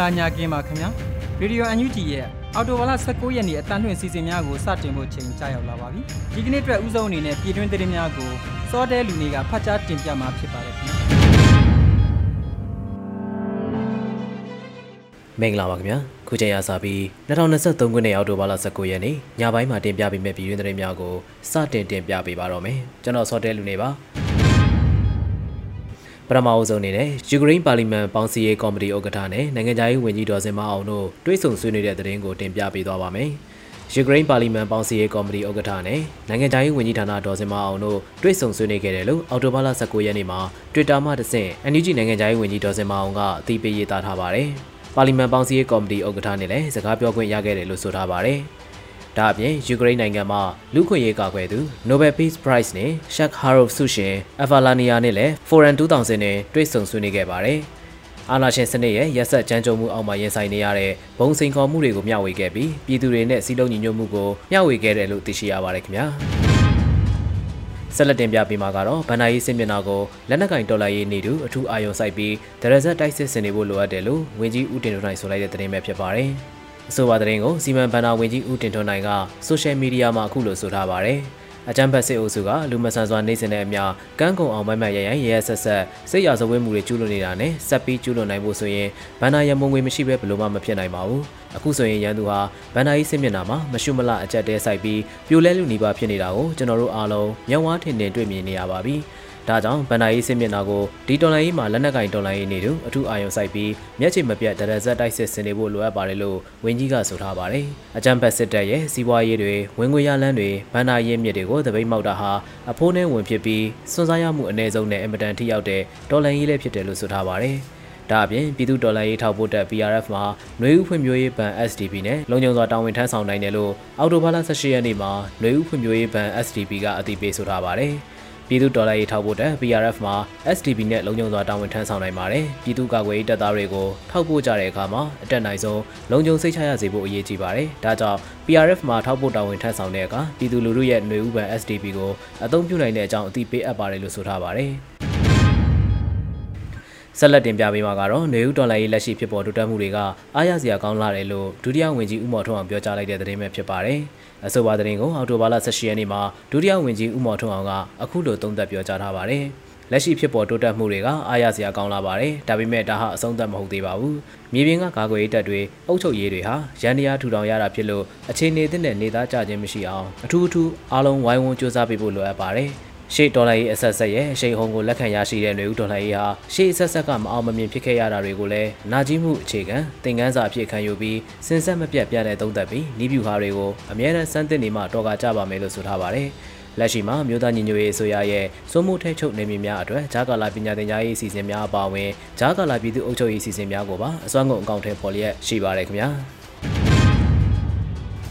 ဂလာညကင်းပါခင်ဗျာရေဒီယိုအန်ယူဂျီရဲ့အော်တိုဝါလာ16ရက်နေ့အတန်းလွှင့်စီစဉ်များကိုစတင်ဖို့ချိန်ကြာရောက်လာပါပြီဒီကနေ့အတွက်ဥဆုံးအနေနဲ့ပြည်တွင်းသတင်းများကိုစောတဲလူနေကဖတ်ကြားတင်ပြမှာဖြစ်ပါတယ်ခင်ဗျာမင်္ဂလာပါခင်ဗျာခုချိန်ရစပြီး2023ခုနှစ်အောက်တိုဘာလ19ရက်နေ့ညပိုင်းမှာတင်ပြပေးမယ့်ပြည်တွင်းသတင်းများကိုစတင်တင်ပြပေးပါတော့မယ်ကျွန်တော်စောတဲလူနေပါ ပထမအဆုံးအနေနဲ့ယူကရိန်းပါလီမန်ပေါင်းစည်းရေးကော်မတီဥက္ကဋ္ဌနဲ့နိုင်ငံခြားရေးဝန်ကြီးဒေါ်စင်မအောင်တို့တွဲဆုံဆွေးနွေးတဲ့သတင်းကိုတင်ပြပေးသွားပါမယ်။ယူကရိန်းပါလီမန်ပေါင်းစည်းရေးကော်မတီဥက္ကဋ္ဌနဲ့နိုင်ငံခြားရေးဝန်ကြီးဌာနဒေါ်စင်မအောင်တို့တွဲဆုံဆွေးနွေးခဲ့တယ်လို့အော်တိုဘာလ19ရက်နေ့မှာ Twitter မှာတဆင့် NUG နိုင်ငံခြားရေးဝန်ကြီးဒေါ်စင်မအောင်ကအသိပေးရေးသားထားပါတယ်။ပါလီမန်ပေါင်းစည်းရေးကော်မတီဥက္ကဋ္ဌနဲ့လည်းစကားပြောခွင့်ရခဲ့တယ်လို့ဆိုထားပါတယ်။ ဒါအပြင်ယူကရိန်းနိုင်ငံမှာလူခွင့်ရေးကာကွယ်သူ Nobel Peace Prize နဲ့ Shak Harov ဆုရှင် Avalania နဲ့လည်း Forum 2000နဲ့တွေ့ဆုံဆွေးနွေးခဲ့ပါတယ်။အာနာရှင်စနစ်ရဲ့ရက်ဆက်ကြမ်းကြုတ်မှုအောက်မှာရင်ဆိုင်နေရတဲ့ဘုံစိန်ခေါ်မှုတွေကိုမျှဝေခဲ့ပြီးပြည်သူတွေနဲ့စီးလုံးညီညွတ်မှုကိုမျှဝေခဲ့တယ်လို့သိရှိရပါတယ်ခင်ဗျာ။ဆက်လက်တင်ပြပေးမှာကတော့ဗန်နာယီစစ်မျက်နှာကိုလက်နက်ကင်တော်လိုင်းရေးနေတူအထူးအာရုံစိုက်ပြီးဒရဇက်တိုက်စစ်ဆင်နေဖို့လိုအပ်တယ်လို့ဝင်းကြီးဦးတင်ထွန်းနိုင်ဆိုလိုက်တဲ့သတင်းပဲဖြစ်ပါတယ်။ အဆိုပါသတင်းကိုစီမံဘဏ္ဍာဝန်ကြီးဦးတင်ထွန်းနိုင်ကဆိုရှယ်မီဒီယာမှာအခုလိုဆိုထားပါတယ်။အကြမ်းဖက်စစ်အုပ်စုကလူမဆန်စွာနေစဉ်တဲ့အမျှကန်းကုံအောင်မိုက်မိုက်ရရရဲရဲဆက်ဆက်စိတ်ရဇဝဲမှုတွေကျူးလွန်နေတာနဲ့ဆက်ပြီးကျူးလွန်နိုင်ဖို့ဆိုရင်ဘန္နာရမုံငွေမရှိဘဲဘလို့မှမဖြစ်နိုင်ပါဘူး။အခုဆိုရင်ရန်သူဟာဘန္နာကြီးစစ်မျက်နှာမှာမရှုမလအကြက်တဲဆိုင်ပြီးပြိုလဲလူနေပါဖြစ်နေတာကိုကျွန်တော်တို့အားလုံးမျက်ဝါးထင်ထင်တွေ့မြင်နေရပါပြီ။ ဒါကြောင့်ဗန်နာရေးစစ်မျက်နှာကိုဒီတော်လိုင်းရေးမှာလက်နက်ကင်တော်လိုင်းရေးနေသူအထူးအာရုံစိုက်ပြီးမျက်ခြေမပြတ်ဒရဇက်တိုက်စစ်ဆင်နေဖို့လိုအပ်ပါတယ်လို့ဝင်းကြီးကဆိုထားပါတယ်။အကြံဖက်စစ်တပ်ရဲ့စီးပွားရေးတွေဝင်ငွေရလန်းတွေဗန်နာရေးမြစ်တွေကိုတပိတ်မောက်တာဟာအဖိုးနဲ့ဝင်ဖြစ်ပြီးစွန့်စားရမှုအ ਨੇ ဆုံးနဲ့အင်မတန်ထိရောက်တဲ့တော်လိုင်းရေးလည်းဖြစ်တယ်လို့ဆိုထားပါတယ်။ဒါအပြင်ပြည်သူဒေါ်လာရေးထောက်ပို့တဲ့ PRF မှာຫນွေဥဖွံ့ဖြိုးရေးဘဏ် SDP နဲ့လုံခြုံစွာတာဝန်ထမ်းဆောင်နိုင်တယ်လို့အော်တိုဘာလ18ရက်နေ့မှာຫນွေဥဖွံ့ဖြိုးရေးဘဏ် SDP ကအသိပေးဆိုထားပါတယ်။ ပြည်သူဒေါ်လာရေးထောက်ပို့တဲ့ PRF မှာ STB နဲ့လုံခြုံစွာတာဝန်ထမ်းဆောင်နိုင်ပါတယ်။ပြည်သူ့ကာကွယ်ရေးတပ်သားတွေကိုထောက်ပို့ကြတဲ့အခါမှာအတက်နိုင်ဆုံးလုံခြုံစိတ်ချရစေဖို့အရေးကြီးပါတယ်။ဒါကြောင့် PRF မှာထောက်ပို့တာဝန်ထမ်းဆောင်တဲ့အခါပြည်သူလူထုရဲ့ຫນွေဥပံ STB ကိုအသုံးပြုနိုင်တဲ့အကြောင်းအသိပေးအပ်ပါတယ်လို့ဆိုထားပါတယ်။ဆက်လက်တင်ပြပေးမှာကတော့နေဦးဒေါ်လာရေးလက်ရှိဖြစ်ပေါ်တိုးတက်မှုတွေကအားရစရာကောင်းလာတယ်လို့ဒုတိယဝန်ကြီးဦးမော်ထွန်းအောင်ပြောကြားလိုက်တဲ့သတင်းပဲဖြစ်ပါတယ်။ အဆိုပါသတင်းကိုအော်တိုဘာလ18ရက်နေ့မှာဒုတိယဝန်ကြီးဦးမော်ထွန်းအောင်ကအခုလိုသုံးသပ်ပြောကြားထားပါတယ်။လက်ရှိဖြစ်ပေါ်တိုးတက်မှုတွေကအားရစရာကောင်းလာပါတယ်။ဒါပေမဲ့ဒါဟာအဆုံးသတ်မဟုတ်သေးပါဘူး။မြေပြင်ကကာကွယ်ရေးတပ်တွေအုပ်ချုပ်ရေးတွေဟာရန်တရားထူထောင်ရတာဖြစ်လို့အခြေအနေသင့်တဲ့နေသားကြခြင်းမရှိအောင်အထူးအထူးအားလုံးဝိုင်းဝန်းစူးစမ်းပေးဖို့လိုအပ်ပါတယ်။ ရှေ့ဒေါ်လာရေးအဆက်ဆက်ရဲ့အရှိန်ဟုန်ကိုလက်ခံရရှိတဲ့ຫນွေဦးဒေါ်လာရေးဟာရှေ့အဆက်ဆက်ကမအောင်မမြင်ဖြစ်ခဲ့ရတာတွေကိုလည်းနာကြီးမှုအခြေခံသင်ခန်းစာအဖြစ်ခံယူပြီးစဉ်ဆက်မပြတ်ပြတဲ့သုံးသက်ပြီးဤပြူဟာတွေကိုအမြဲတမ်းစမ်းသစ်နေမှတော်ကကြပါမယ်လို့ဆိုထားပါတယ်လက်ရှိမှာမြို့သားညီညွတ်ရေးအစိုးရရဲ့စိုးမိုးထဲချုပ်နေမည်များအတွက်ဂျာကာလာပညာသင်ကြားရေးအစီအစဉ်များအပါအဝင်ဂျာကာလာပြည်သူ့အုပ်ချုပ်ရေးအစီအစဉ်များကိုပါအစွမ်းကုန်အကောင့်ထဲပေါ်လျက်ရှိပါတယ်ခင်ဗျာ။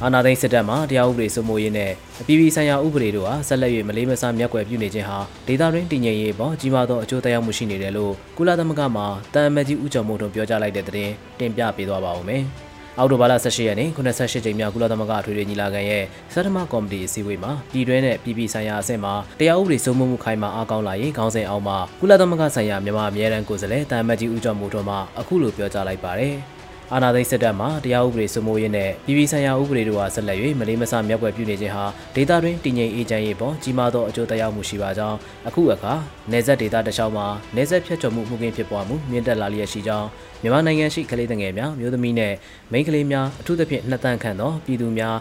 အာဏာသိမ်းစစ်တပ်မှတရားဥပဒေစိုးမိုးရေးနဲ့အပြည်ပြည်ဆိုင်ရာဥပဒေတို့ဟာဆက်လက်၍မလေးမစားမျက်ကွယ်ပြုနေခြင်းဟာဒေသတွင်းတည်ငြိမ်ရေးပေါ်ကြီးမားသောအကျိုးသက်ရောက်မှုရှိနေတယ်လို့ကုလသမဂ္ဂမှတန်အမတ်ကြီးဦးကျော်မိုးထွန်းပြောကြားလိုက်တဲ့သတင်းတင်ပြပေးသွားပါဦးမယ်။အောက်တိုဘာလ18ရက်နေ့98ကြိမ်မြောက်ကုလသမဂ္ဂအထွေထွေညီလာခံရဲ့စက်တမကော်မတီအစည်းအဝေးမှာပြည်တွင်းနဲ့ပြည်ပဆိုင်ရာအဆင့်မှာတရားဥပဒေစိုးမိုးမှုခိုင်မာအားကောင်းလာရေးခေါင်းစဉ်အောက်မှာကုလသမဂ္ဂဆိုင်ရာမြန်မာအမြဲတမ်းကိုယ်စားလှယ်တာမတ်ကြီးဦးကျော်မိုးထွန်းမှအခုလိုပြောကြားလိုက်ပါတယ်။ အာဏာသိမ်းစစ်တပ်မှတရားဥပဒေစိုးမိုးရေးနဲ့ပြည်ပဆိုင်ရာဥပဒေတို့အားဆက်လက်၍မလေးမဆမျက်ွယ်ပြုနေခြင်းဟာဒေသတွင်းတည်ငြိမ်အေးချမ်းရေးပေါ်ကြီးမားသောအကျိုးသက်ရောက်မှုရှိပါကြောင်းအခုအခါနေဆက်ဒေသတခြားမှာနေဆက်ဖြတ်ကျော်မှုမှုကင်းဖြစ်ပွားမှုမြင့်တက်လာလျက်ရှိကြောင်းမြန်မာနိုင်ငံရှိကလေးငယ်များမျိုးသမီးနဲ့မိန်းကလေးများအထူးသဖြင့်နှစ်တန်းခန့်သောပြည်သူများ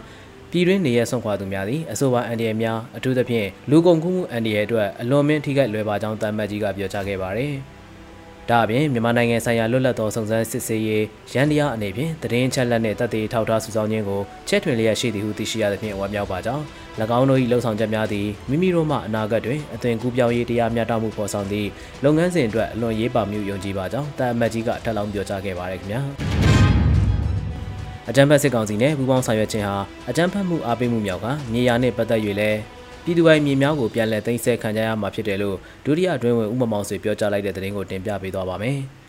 ပြည်တွင်းနေရဆုံးခွာသူများသည်အဆိုပါအန်ဒီယယ်များအထူးသဖြင့်လူကုန်ကူးမှုအန်ဒီယယ်အတွက်အလွန်မင်းထိခိုက်လွယ်ပါကြောင်းတမ်မတ်ကြီးကပြောကြားခဲ့ပါတယ်။ ဒါအပြင်မြန်မာနိုင်ငံဆိုင်ရာလွတ်လပ်သောစုံစမ်းစစ်ဆေးရေးရန်တရားအနေဖြင့်တည်င်းချက်လက်နှင့်တပ်သေးထောက်ထားစုဆောင်းခြင်းကိုချက်ထွင်လျက်ရှိသည်ဟုသိရှိရသဖြင့်ဝမ်းမြောက်ပါကြောင်း၎င်းတို့၏လှုံ့ဆော်ချက်များသည်မိမိတို့မှအနာဂတ်တွင်အသွင်ကူးပြောင်းရေးတရားမျှတမှုပေါ်ဆောင်သည့်လုပ်ငန်းစဉ်အတွက်အလွန်ရေးပါမှုယုံကြည်ပါကြောင်းတာအမတ်ကြီးကထပ်လောင်းပြောကြားခဲ့ပါရခင်ဗျာအကြံဖတ်စစ်ကောင်စီနဲ့ပူးပေါင်းဆောင်ရွက်ခြင်းဟာအကြံဖတ်မှုအားပေးမှုမြောက်ကမြေယာနှင့်ပတ်သက်၍လည်း ပြည်သူပိုင်မြေများကိုပြန်လည်သိမ်းဆည်းခံကြရမှာဖြစ်တယ်လို့ဒုတိယအတွင်းဝင်ဦးမမောင်ဆွေပြောကြားလိုက်တဲ့သတင်းကိုတင်ပြပေးသွားပါမယ်။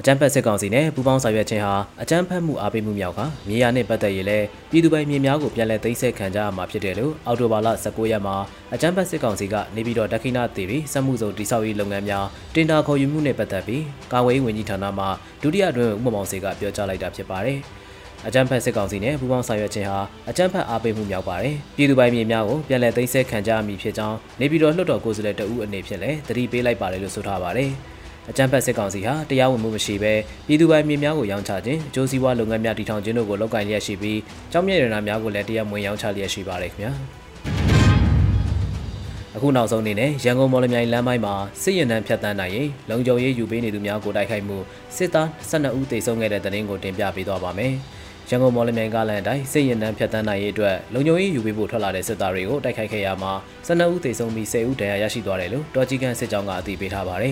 အကြမ်းဖက်စစ်ကောင်စီနဲ့ပူးပေါင်းဆောင်ရွက်ခြင်းဟာအကြမ်းဖက်မှုအားပေးမှုမြောက်ကမြေယာနဲ့ပတ်သက်ရင်လည်းပြည်သူပိုင်မြေများကိုပြန်လည်သိမ်းဆည်းခံကြရမှာဖြစ်တယ်လို့အော်တိုဘာလ19ရက်မှာအကြမ်းဖက်စစ်ကောင်စီကနေပြည်တော်ဒက္ခိဏတီဗီစက်မှုစုံတိစောက်ရေးလုပ်ငန်းများတင်တာခေါ်ယူမှုနဲ့ပတ်သက်ပြီးကာဝေးဝန်ကြီးဌာနမှဒုတိယအတွင်းဦးမမောင်စေကပြောကြားလိုက်တာဖြစ်ပါတယ်။ အကြမ်းဖက်စစ်ကောင်စီနဲ့ပူးပေါင်းဆောင်ရွက်ခြင်းဟာအကြမ်းဖက်အားပေးမှုမြောက်ပါတယ်။ပြည်သူပိုင်မြေများကိုပြန်လည်သိမ်းဆည်းခံကြရမည်ဖြစ်ကြောင်းနေပြည်တော်လွှတ်တော်ကိုယ်စားလှယ်တအူးအနေဖြင့်လည်းတတိပေးလိုက်ပါတယ်လို့ဆိုထားပါတယ်။အကြမ်းဖက်စစ်ကောင်စီဟာတရားဝင်မှုမရှိဘဲပြည်သူပိုင်မြေများကိုရောင်းချခြင်းအကျိုးစီးပွားလုပ်ငန်းများတည်ထောင်ခြင်းတို့ကိုလုပ်ကိုင်လျက်ရှိပြီးကြောင်းမြရနာများကိုလည်းတရားမဝင်ရောင်းချလျက်ရှိပါတယ်ခင်ဗျာ အခုနောက်ဆုံးအနေနဲ့ရန်ကုန်မော်လမြိုင်လမ်းပိုင်းမှာစစ်ရင်နှံဖြတ်တန်းနိုင်ရင်လုံခြုံရေးယူပေးနေသူများကိုတိုက်ခိုက်မှုစစ်သား12ဦးသေဆုံးခဲ့တဲ့တဲ့တင်ကိုတင်ပြပေးသွားပါမယ်။ရန်ကုန်မော်လမြိုင်ကားလန်အတိုင်းစစ်ရင်နှံဖြတ်တန်းနိုင်ရေးအတွက်လုံခြုံရေးယူပေးဖို့ထွက်လာတဲ့စစ်သားတွေကိုတိုက်ခိုက်ခဲ့ရမှာ12ဦးသေဆုံးပြီး10ဦးဒဏ်ရာရရှိသွားတယ်လို့တော်ကြီးကန်စစ်ကြောင်းကအသိပေးထားပါတ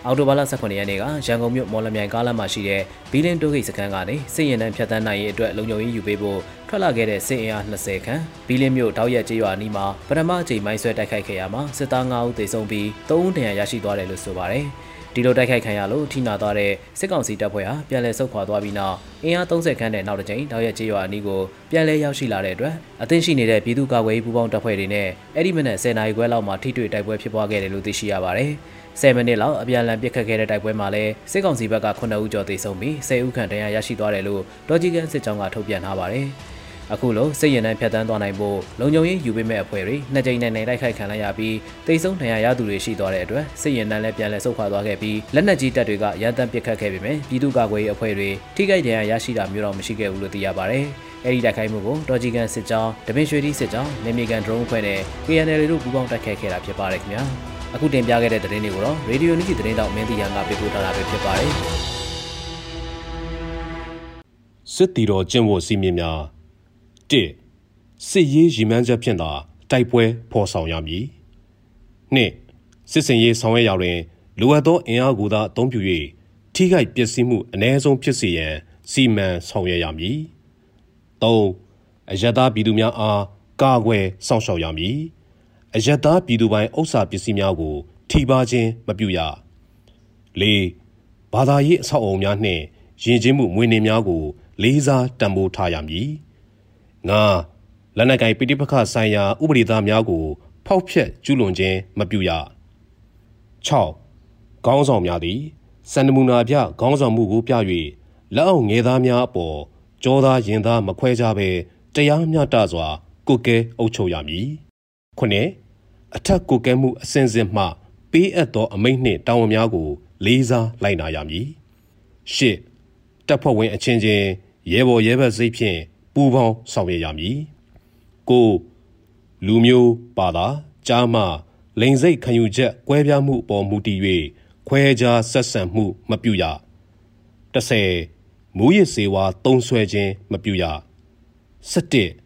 ယ်။အော်တိုဘာလ18ရက်နေ့ကရန်ကုန်မြို့မော်လမြိုင်ကားလမ်းမှာရှိတဲ့ဘီလင်းတိုးဂိတ်စခန်းကနေစစ်ရင်နှံဖြတ်တန်းနိုင်ရေးအတွက်လုံခြုံရေးယူပေးဖို့ထွက်လာခဲ့တဲ့စစ်အင်အား20ခန်းဘီလင်းမြို့တောက်ရက်ကျေးရွာနီးမှာပထမအကြိမ်မိုင်းဆွဲတိုက်ခိုက်ခဲ့ရမှာစစ်သား9ဦးသေဆုံးပြီး3ဦးဒဏ်ရာရရှိသွားတယ်လို့ဆိုပါတယ်။ဒီလိုတိုက်ခိုက်ခံရလို့ထိနာသွားတဲ့စစ်ကောင်စီတပ်ဖွဲ့ဟာပြန်လည်ဆုတ်ခွာသွားပြီးနောက်အင်အား30ခန်းနဲ့နောက်တစ်ကြိမ်တောက်ရက်ကျေးရွာအနီးကိုပြန်လည်ရောက်ရှိလာတဲ့အတွက်အသင်းရှိနေတဲ့ပြည်သူ့ကာကွယ်ရေးပူးပေါင်းတပ်ဖွဲ့တွေနဲ့အဲ့ဒီမနက်10နာရီခွဲလောက်မှာထိတွေ့တိုက်ပွဲဖြစ်ပွားခဲ့တယ်လို့သိရှိရပါတယ်။ 10မိနစ်လောက်အပြန်အလှန်ပစ်ခတ်ခဲ့တဲ့တိုက်ပွဲမှာလည်းစစ်ကောင်စီဘက်က9ဦးကျော်သေဆုံးပြီး10ဦးခန့်ဒဏ်ရာရရှိသွားတယ်လို့ဒေါ်ဂျီကန်စစ်ကြောင်းကထုတ်ပြန်ထားပါတယ်။အခုလိုစစ်ရင်နှံဖြတ်တန်းသွားနိုင်ဖို့လုံခြုံရေးယူပေးမဲ့အဖွဲ့တွေနှစ်ကြိမ်နဲ့နေတိုက်ခိုက်ခံလိုက်ရပြီးတိတ်ဆုံးဒဏ်ရာရသူတွေရှိသွားတဲ့အတွက်စစ်ရင်နှံလည်းပြန်လည်ဆုတ်ခွာသွားခဲ့ပြီးလက်နက်ကြီးတပ်တွေကရန်တမ်းပစ်ခတ်ခဲ့ပေမဲ့ပြည်သူ့ကာကွယ်ရေးအဖွဲ့တွေထိခိုက်ဒဏ်ရာရရှိတာမျိုးတော့မရှိခဲ့ဘူးလို့သိရပါတယ်။အဲဒီတိုက်ခိုက်မှုကိုတော်ဂျီကန်စစ်ကြောင်းတပင်ရွှေတီစစ်ကြောင်းနေမီကန်ဒရုန်းအဖွဲ့နဲ့ KNL တို့ပူးပေါင်းတိုက်ခိုက်ခဲ့တာဖြစ်ပါတယ်ခင်ဗျာ။ အခုတင်ပြခဲ့တဲ့သတင်းတွေကိုတော့ Radio Unity သတင်းတောက်မင်းတီရန်ကပေးပို့ထားတာပဲဖြစ်ပါတယ်။စစ်တီတော်ကျင့်ဝတ်စည်းမျဉ်းများ1စစ်ရေးရည်မှန်းချက်ဖြင့်သာတိုက်ပွဲဖော်ဆောင်ရမည်2စစ်စင်ရေးဆောင်ရွက်ရာတွင်လိုအပ်သောအင်အားကိုသာအသုံးပြု၍ထိခိုက်ပျက်စီးမှုအ ਨੇ ဆုံးဖြစ်စေရန်စီမံဆောင်ရွက်ရမည်3အယက်သားပြည်သူများအားကာကွယ်စောင့်ရှောက်ရမည် အယက်သားပြည်သူပိုင်ဥစ္စာပစ္စည်းများကို ထိပါခြင်းမပြုရ၄ဘာသာရေးအဆောက်အအုံများနှင့်ယဉ်ကျေးမှုမွေးနေ့များကို လေးစားတံပိုးထားရမည်ငါလက်နက်ကိုင်ပိဋိပခဆိုင်ရာဥပဒေသားများကို ဖောက်ဖျက်ကျူးလွန်ခြင်းမပြုရ6ခေါင်းဆောင်များသည်စန္ဒမူနာပြခေါင်းဆောင်မှုကိုပြ၍လက်အောက်ငယ်သားများအပေါ်ကြောသားရင်သားမခွဲကြဘဲတရားမျှတစွာ ကုကဲအုပ်ချုပ်ရမည် ခုနှစ်အထက်ကုကဲမှုအစဉ်စဉ်မှ ပေးအပ်သောအမိန့်နှင့်တာဝန်များကို လေးစားလိုက်နာရမည်ရှစ်တပ်ဖွဲ့ဝင်အချင်းချင်းရဲဘော်ရဲဘက်စိတ်ဖြင့်ပူးပေါင်းဆောင်ရွက်ရမည်ကိုလူမျိုးပါတာကြားမှလိန်စိတ်ခံယူချက်ကွဲပြားမှုအပေါ်မူတည်၍ခွဲခြားဆက်ဆံမှုမပြုရ30မူရစ်စေဝါတုံးဆွဲခြင်းမပြုရ17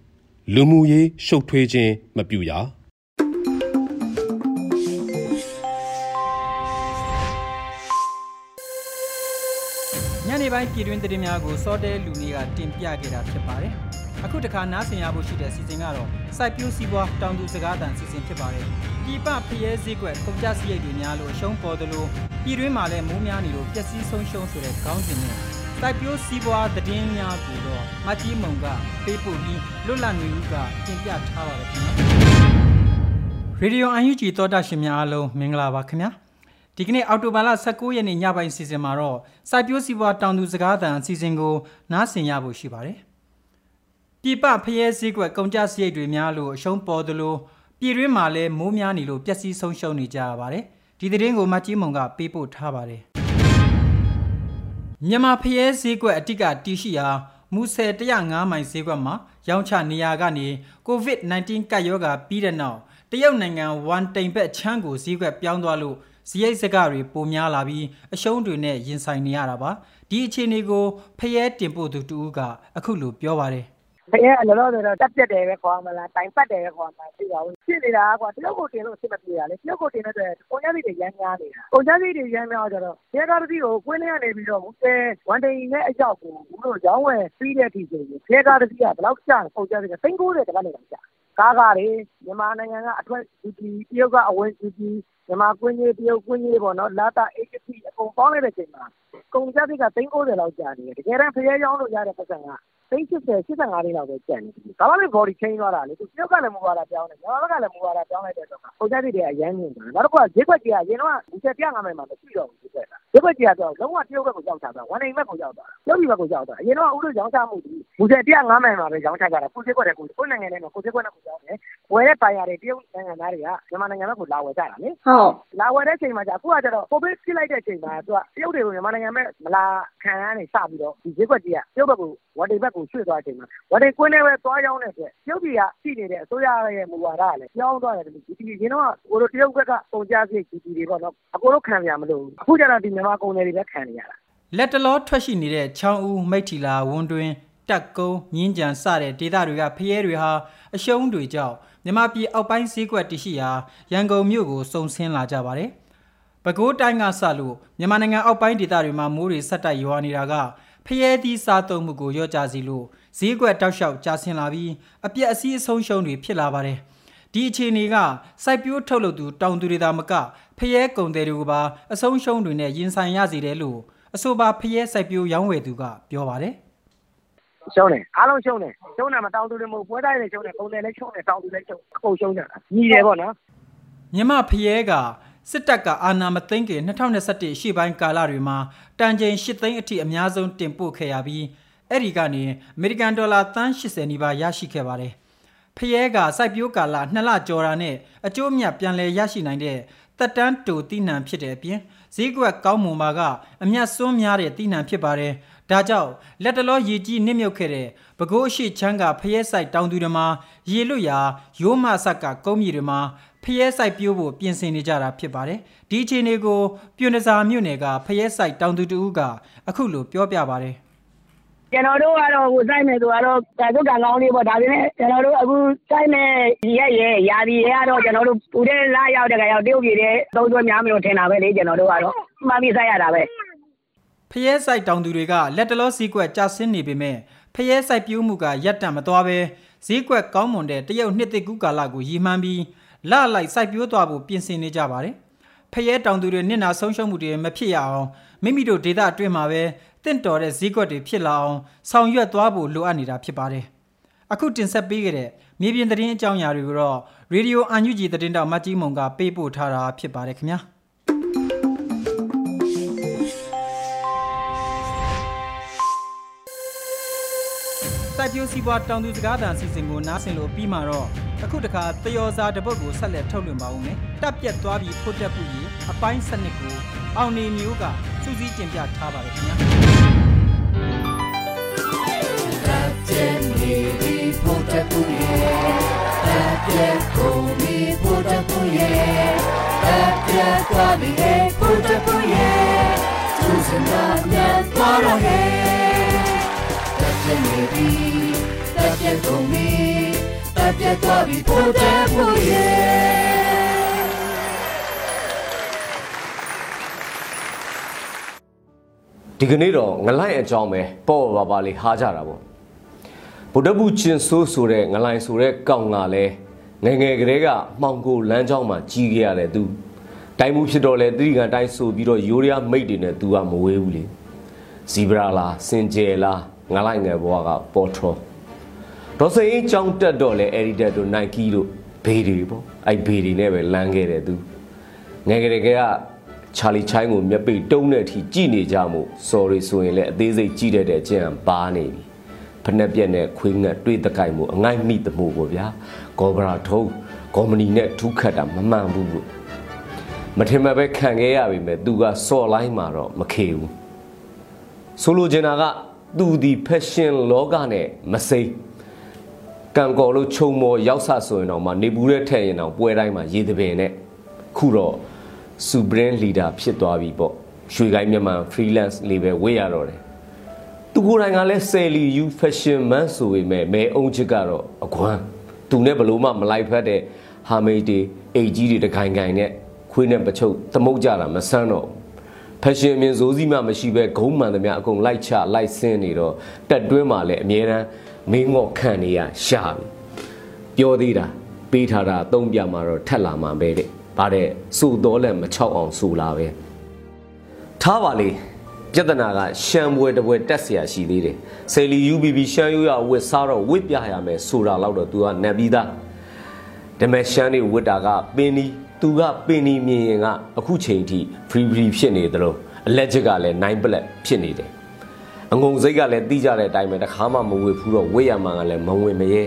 လူမှုရေးရှုပ်ထွေးခြင်းမပြုရနေပိုင်းပြည်တွင်းသတင်းများကိုစောတဲလူနေကတင်ပြခဲ့တာဖြစ်ပါတယ်။အခုတခါနားဆင်ရဖို့ရှိတဲ့စီစဉ်ကတော့စိုက်ပျိုးစီးပွားတောင်သူစကားသံစီစဉ်ဖြစ်ပါတယ်။ဒီပဖျဲစည်းကွက်ကုန်ကြစရိတ်တွေများလို့ရှုံးပေါ်သလိုပြည်တွင်းမှာလည်းမိုးများနေလို့ပျက်စီးဆုံးရှုံးဆိုတဲ့ခေါင်းစဉ်နဲ့ စိုက်ပျိုးစီးပွားသတင်းများကိုတော့မကြီးမုံကပေးပို့ပြီးလွတ်လပ်နေဦးကတင်ပြထားပါတယ်ခင်ဗျာ။ Radio UNG သောတာရှင်များအားလုံးမင်္ဂလာပါခင်ဗျာ။ဒီကနေ့အောက်တိုဘာလ19ရက်နေ့ညပိုင်းစီစဉ်မှာတော့စိုက်ပျိုးစီးပွားတောင်သူစကားသံအစီအစဉ်ကိုနားဆင်ရဖို့ရှိပါတယ်။ပြပဖျဲစည်းကွက်ကုန်ကြစရိတ်တွေများလို့အရှုံးပေါ်သလိုပြည်တွင်းမှာလည်းမိုးများနေလို့ပျက်စီးဆုံးရှုံးနေကြရပါတယ်။ဒီသတင်းကိုမကြီးမုံကပေးပို့ထားပါတယ်။ မြန်မာဖျဲစည်းကွက်အတိကတီရှိရာမူဆယ်105မိုင်ဈေးကွက်မှာရောင်းချနေရာကနေ COVID-19 ကပ်ရောဂါပြီးတဲ့နောက်တရုတ်နိုင်ငံဝမ်တိန်ဘက်ချမ်းကိုဈေးကွက်ပြောင်းသွားလို့ဇရိတ်စကားတွေပိုများလာပြီးအရှုံးတွေနဲ့ရင်ဆိုင်နေရတာပါဒီအခြေအနေကိုဖျဲတင်ပို့သူတူကအခုလိုပြောပါတယ်ဖ ရဲအလောလောဆယ်တော့တက်ပြက်တယ်ပဲ ခေါ်မလား တိုင်ပတ်တယ်ပဲ ခေါ်မှာသိပါဘူး ဖြစ်နေတာကွာတရုတ်ကိုတင်လို့အစ်မပြေတာလေ တရုတ်ကိုတင်တဲ့အတွက် ကုန်ကျစရိတ်တွေရမ်းများနေတာ ကုန်ကျစရိတ်တွေရမ်းများကြတော့ ရဲကားတစ်စီးကို ကွင်းထဲကနေပြီးတော့ဘူးအဲဝန်တိန်နဲ့အကြောက်ကိုဘူးတို့ ရောင်းဝယ်ပြီးတဲ့အထိဆိုရင် ရဲကားတစ်စီးက ဘယ်လောက်ကျကုန်ကျစရိတ်က390တပတ်လောက်ကျကားကားတွေ မြန်မာနိုင်ငံက အထွက်ဒီတရုတ်က အဝင်ဒီမြန်မာကွင်းကြီးတရုတ်ကွင်းကြီးပေါ့နော်လာတာ HT အကုန်ပေါင်းလိုက်တဲ့အချိန်မှာ ကုန်ကျစရိတ်က390လောက်ကျနေတယ် တကယ်တမ်း ဖရဲရောင်းလို့ရတဲ့ပတ်စံက သိန်း80 85လေးလောက်ပဲကျန်နေတယ်။ဒါမှမဟုတ် body change သွားတာလေ။သူတရုတ်ကလည်းမူဝါဒပြောင်းတယ်။မြန်မာဘက်ကလည်းမူဝါဒပြောင်းလိုက်တဲ့အတွက်ကုန်ကျစရိတ်တွေကအရမ်းမြင့်သွားတယ်။နောက်တစ်ခုကဈေးကွက်ကြီးကအရင်တုန်းကမူဆယ်105မိုင်မှာမရှိတော့ဘူးဈေးကွက်က။ဈေးကွက်ကြီးကတော့လုံးဝတရုတ်ဘက်ကိုရောက်သွားတာ။ဝမ်တိန်ဘက်ကိုရောက်သွားတာ။တရုတ်ပြည်ဘက်ကိုရောက်သွားတာ။အရင်တုန်းကဦးတို့ရောင်းချမှုဒီမူဆယ်105မိုင်မှာပဲရောင်းချကြတာ။ကိုယ့်ဈေးကွက်ထဲကိုကိုယ့်နိုင်ငံထဲမှာကိုယ့်ဈေးကွက်နဲ့ကိုယ်ရောင်းတယ်။ဝယ်တဲ့ပိုင်ယာတွေတရုတ်နိုင်ငံသားတွေကမြန်မာနိုင်ငံဘက်ကိုလာဝယ်ကြတာလေ။ဟုတ်။လာဝယ်တဲ့အချိန်မှာကျအခုကကျတော့ကိုဗစ်ဖြစ်လိုက်တဲ့အချိန်မှာသူကတရုတ်တွေကိုမြန်မာနိုင်ငံဘက်မလာခံရနေစပြီးတော့ဒီဈေးကွက်ကြီးကတရုတ်ဘက်ကိုဝမ်တိန်ဘက်ကိုရွှေ့သွားတဲ့အချိန်မှာဝမ်တိန်ကွင်းထဲပဲသွားရောင်းတဲ့အတွက်တရုတ်ပြည်ကရှိနေတဲ့အစိုးရရဲ့မူဝါဒကလည်းပြောင်းသွားတယ်ဒီဒီရင်တော့ကိုတို့တရုတ်ဘက်ကကုန်ကြစရိတ်ဒီဒီတွေပေါ့နော်အကိုတို့ခံရမလို့အခုကျတော့ဒီမြန်မာကုန်တွေပဲခံနေရတာလက်တလောထွက်ရှိနေတဲ့ချောင်းဦးမိတ်ထီလာဝန်တွင်တက်ကုန်းမြင်းကြံစတဲ့ဒေသတွေကဖျဲတွေဟာအရှုံးတွေကြောင့်မြန်မာပြည်အောက်ပိုင်းဈေးကွက်တရှိရာရန်ကုန်မြို့ကိုစုံဆင်းလာကြပါတယ်။ပဲခူးတိုင်းကစလို့မြန်မာနိုင်ငံအောက်ပိုင်းဒေသတွေမှာမိုးတွေဆက်တိုက်ရွာနေတာက ဖျဲသီးစားသုံးမှုကိုရော့ကျစီလို့ဈေးကွက်တောက်လျှောက်ကျဆင်းလာပြီးအပြက်အစည်းအဆုံးရှုံးတွေဖြစ်လာပါတယ်။ဒီအခြေအနေကစိုက်ပျိုးထုတ်လုပ်သူတောင်သူတွေသာမကဖျဲကုန်တယ်တွေကပါအဆုံးရှုံးတွေနဲ့ရင်ဆိုင်ရစေတယ်လို့အဆိုပါဖျဲစိုက်ပျိုးရောင်းဝယ်သူကပြောပါတယ်ရှုံးတယ်အားလုံးရှုံးတယ်ရှုံးတာမတောင်းသူတွေမဟုတ်ပွဲတိုင်းလည်းရှုံးတယ်ပုံတယ်လည်းရှုံးတယ်တောင်းသူလည်းရှုံးအကုန်ရှုံးကြတာညီတယ်ပေါ့နော်မြမဖျဲက စစ်တပ်ကအာဏာမသိမ်းခင်2021ရှေ့ပိုင်းကာလတွေမှာတန်ချိန်8သိန်းအထိအများဆုံးတင်ပို့ခဲ့ရပြီးအဲ့ဒီကနေအမေရိကန်ဒေါ်လာသန်း80နီးပါးရရှိခဲ့ပါတယ်။ဖျဲကစိုက်ပျိုးကာလ2လကျော်တာနဲ့အကျိုးအမြတ်ပြန်လည်ရရှိနိုင်တဲ့တက်တန်းတူတိနှံဖြစ်တဲ့အပြင်ဈေးကွက်ကောင်းမွန်ပါကအမျက်စွန်းများတဲ့တိနှံဖြစ်ပါတယ်။ဒါကြောင့်လက်တလောရေကြီးနစ်မြုပ်ခဲ့တဲ့ပဲခူးအရှိချမ်းကဖျဲဆိုင်တောင်သူတွေမှာရေလွတ်ရာရိုးမဆက်ကကုန်းမြေတွေမှာ ဖျဲဆိုင်ပြိုးဖို့ပြင်ဆင်နေကြတာဖြစ်ပါတယ်။ဒီအခြေအနေကိုပြွန်နစာမြို့နယ်ကဖျဲဆိုင်တောင်သူတူကအခုလိုပြောပြပါတယ်ကျွန်တော်တို့ကတော့ဟိုစိုက်မယ်ဆိုတော့ဒါတို့ကံကောင်းလေးပေါ့ဒါပေမဲ့ကျွန်တော်တို့အခုစိုက်မယ်ရက်ရဲ့ယာဒီရဲ့ကတော့ကျွန်တော်တို့ပူတဲ့လာရောက်တဲ့ကရောက်တရုတ်ပြည်တဲ့သုံးသွဲများမလို့ထင်တာပဲလေကျွန်တော်တို့ကတော့မှန်ပြီးစိုက်ရတာပဲဖျဲစိုက်တောင်သူတွေကလက်တလောစည်းကွက်ကြာဆင်းနေပေမဲ့ဖျဲစိုက်ပြူးမှုကရက်တံမသွားပဲဈေးကွက်ကောင်းမွန်တဲ့တရုတ်နှစ်သိကူကာလကိုရည်မှန်းပြီး လလိုက်စိုက်ပြိုးသွားဖို့ပြင်ဆင်နေကြပါတယ်ဖျဲတောင်သူတွေနစ်နာဆုံးရှုံးမှုတွေမဖြစ်ရအောင်မိမိတို့ဒေသအတွင်းမှာပဲတင့်တော်တဲ့ဈေးကွက်တွေဖြစ်လာအောင်ဆောင်ရွက်သွားဖို့လိုအပ်နေတာဖြစ်ပါတယ်။အခုတင်ဆက်ပေးခဲ့တဲ့မြေပြင်သတင်းအကြောင်းအရာတွေကိုတော့ Radio UNG သတင်းတောက်မတ်ကြီးမုံကပေးပို့ထားတာဖြစ်ပါတယ်ခင်ဗျာ။စိုက်ပျိုးစီးပွားတောင်သူစကားသံအစီအစဉ်ကိုနားဆင်လို့ပြီးမှတော့ အခုတခါတယောစာတပုတ်ကိုဆက်လက်ထုတ်လွှင့်ပါဦးမယ်။တပ်ပြက်သွားပြီးဖို့တက်ဖို့ကြီးအပိုင်းစနစ်ကိုအောင်နေမျိုးကစူးစီးတင်ပြထားပါတယ်ခင်ဗျာတပ်ပြက်နေပြီးဖို့တက်ဖို့ရဲ့တပ်ပြက်ကုန်ပြီးဖို့တက်ဖို့ရဲ့တပ်ပြက်သွားပြီးဖို့တက်ဖို့ရဲ့စူးစမ်းတာမြတ်သွားတော့ဟဲ့တပ်ပြက်နေပြီးတပ်ပြက်ကုန်ပြီး တပ်ပြက်သွားပြီးဖို့တက်ဖို့ရဲ့ဒီကနေ့တော့ငလိုက်အကြောင်းပဲပေါ့ပါပါလေးဟားကြတာပေါ့ဗုဒ္ဓဘုချင်းဆိုးဆိုတဲ့ငလိုက်ဆိုတဲ့ကောင်ကလည်းငငယ်ကလေးကမှောင်ကိုလမ်းကြောင်းမှာကြီးခဲ့ရတယ်သူတိုင်းမှုဖြစ်တော့လေတိရိကန်တိုင်းဆိုပြီးတော့ယိုရီးယားမိတ်တွေနဲ့သူကမဝေးဘူးလေဇီဘရာလားစင်ဂျယ်လားငလိုက်ငယ်ဘွားကပေါ်ထရော ဒေါ်စိန်ကြောင်းတက်တော့လေအဲ့ဒီတက်တို့နိုင်ကီတို့ဘေးတွေပေါ့အဲ့ဘေးတွေနဲ့ပဲလမ်းခဲ့တယ်သူငယ်ကလေးကချာလီချိုင်းကိုမျက်ပိတ်တုံးတဲ့အထိကြည်နေကြမှု sorry ဆိုရင်လည်းအသေးစိတ်ကြည့်တတ်တဲ့အကျင့်ပါနေပြီဖက်နှက်ပြက်နဲ့ခွေးငတ်တွေးတကိုင်မှုအငိုက်မိတမှုပေါ့ဗျာဂောဘရာထုံးဂေါမနီနဲ့ထူးခတ်တာမမှန်ဘူးဘူးမထင်မှပဲခံခဲ့ရပြီမဲ့သူကစော်လိုင်းမှာတော့မခေဘူးဆိုလိုချင်တာကသူဒီ fashion လောကနဲ့မစိမ့် ကံကော်လို့ခြုံမော်ရောက်ဆဆိုရင်တော့မနေဘူးတဲ့ထဲရင်တော့ပွဲတိုင်းမှာရေသပင်နဲ့ခုတော့ supreme leader ဖြစ်သွားပြီပေါ့ရွှေကိုင်းမြန်မာ freelance label ဝေးရတော့တယ်သူကိုယ်တိုင်ကလည်းဆယ်လီ you fashion man ဆိုပေမဲ့မဲအုံချစ်ကတော့အကွမ်းသူနဲ့ဘလို့မှမလိုက်ဖက်တဲ့ဟာမေးတီအိတ်ကြီးတွေတခိုင်ခိုင်နဲ့ခွေးနဲ့ပချုပ်သမုတ်ကြတာမဆန်းတော့ဖက်ရှင်အမြင်စိုးစီးမှမရှိပဲဂုံးမှန်သမျှအကုန်လိုက်ချလိုက်ဆင်းနေတော့တက်တွင်းမှာလည်းအမြဲတမ်း မင်းငေါ့ခံနေရရှာပြီပြောသေးတာပေးထားတာသုံးပြမှာတော့ထက်လာမှာပဲတဲ့ဗါတဲ့စူတော်လည်းမချောက်အောင်စူလာပဲထားပါလေပြဿနာကရှမ်းပွဲတပွဲတက်เสียရှိသေးတယ်ဆယ်လီ UBB ရှမ်းရိုးရဝစ်စားတော့ဝစ်ပြရမယ်ဆိုတာတော့ तू ကနက်ပြီးသားဒမဲရှမ်းတွေဝစ်တာကပင်းနီသူကပင်းနီမြင်ရင်ကအခုချိန်ထိ free free ဖြစ်နေတယ်လို့အလက်ချက်ကလည်း9 black ဖြစ်နေတယ် အငုံစိတ်ကလည်းတီးကြတဲ့အတိုင်းပဲတခါမှမဝစ်ဘူးတော့ဝစ်ရမှန်ကလည်းမဝင်မရဲ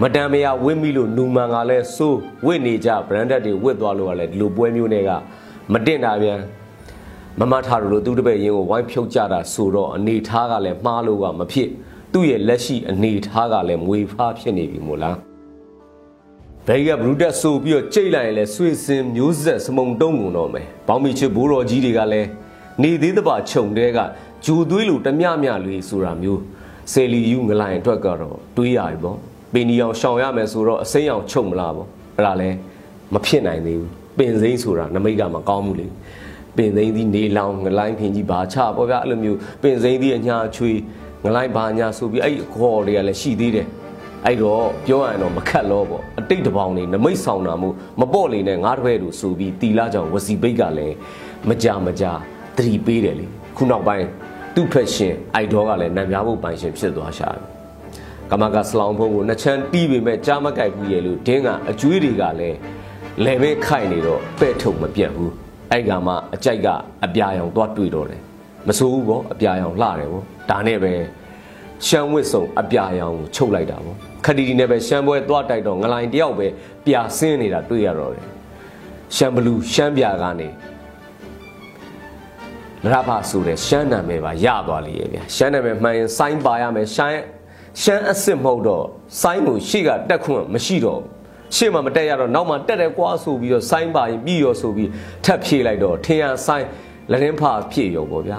မတန်မရဝစ်မိလို့နူမန်ကလည်းစိုးဝစ်နေကြ branded တွေဝစ်သွားလို့ကလည်းဒီလိုပွဲမျိုးတွေကမတင်တာပြန်မမထားလို့သူတပည့်ရင်းကိုဝိုင်းဖြုတ်ကြတာဆိုတော့အနေထားကလည်းမှားလို့ကမဖြစ်သူ့ရဲ့လက်ရှိအနေထားကလည်းမွေဖားဖြစ်နေပြီမို့လားဘယ်ကဘရူတက်ဆိုပြီးတော့ကြိတ်လိုက်ရင်လည်းဆွေစင်မျိုးဆက်စမုံတုံးကုန်တော့မယ်ဘောင်းမီချစ်ဘိုးတော်ကြီးတွေကလည်းနေသေးတပါခြုံတဲက ဂျူသွေးလိုတမျှမျှလေးဆိုတာမျိုးဆယ်လီယူငလိုင်အတွက်ကတော့တွေးရပြီပေါ့ပင်ဒီအောင်ရှောင်ရမယ်ဆိုတော့အစိမ်းအောင်ချုပ်မလားပေါ့အဲ့ဒါလည်းမဖြစ်နိုင်သေးဘူးပင်စိမ့်ဆိုတာနမိတ်ကမကောင်းဘူးလေပင်သိန်းသီးနေလောင်ငလိုင်းခင်ကြီးဘာချပေါ့ဗျာအဲ့လိုမျိုးပင်စိမ့်သီးအညာချွေငလိုင်းဘာညာဆိုပြီးအဲ့အခေါ်တွေကလည်းရှိသေးတယ်အဲ့တော့ပြောရရင်တော့မခတ်လို့ပေါ့အတိတ်တပေါင်းနေနမိတ်ဆောင်တာမှုမပေါ့လေနဲ့ငါးတပည့်တို့ဆိုပြီးတီလာကြောင့်ဝစီဘိတ်ကလည်းမကြမကြသတိပေးတယ်လေခုနောက်ပိုင်း သူ့ဖက်ရှင်အိုက်ဒေါကလည်းနံပြဖို့ပိုင်ရှင်ဖြစ်သွားရှာတယ်ကမကစလောင်ဖုံးကိုနှစ်ချမ်းတီးပေမဲ့ကြားမကြိုက်ဘူးရဲ့လို့ဒင်းကအကျွေးတွေကလည်းလဲပဲခိုက်နေတော့ပဲ့ထုတ်မပြတ်ဘူးအဲ့ကမှအကြိုက်ကအပြာရောင်သွားတွေ့တော့တယ်မစိုးဘူးပေါ့အပြာရောင်လှတယ်ပေါ့ဒါနဲ့ပဲရှမ်းဝစ်စုံအပြာရောင်ကိုချုပ်လိုက်တာပေါ့ခတီတီနဲ့ပဲရှမ်းပွဲသွားတိုက်တော့ငလိုင်တယောက်ပဲပြာဆင်းနေတာတွေ့ရတော့တယ်ရှမ်းဘလူးရှမ်းပြာကနေ လရဖဆိုတဲ့ရှမ်းနာမည်ပါရသွားလေရဲ့ဗျာရှမ်းနာမည်မှန်ရင်စိုင်းပါရမယ်ရှမ်းရှမ်းအစ်စ်မဟုတ်တော့စိုင်းကိုရှေ့ကတက်ခွင့်မရှိတော့ရှေ့မှာမတက်ရတော့နောက်မှာတက်တယ်ကွာဆိုပြီးတော့စိုင်းပါရင်ပြီးရောဆိုပြီးထပ်ဖြည့်လိုက်တော့ထင်ရစိုင်းလက်ရင်ဖာဖြည့်ရောပေါ့ဗျာ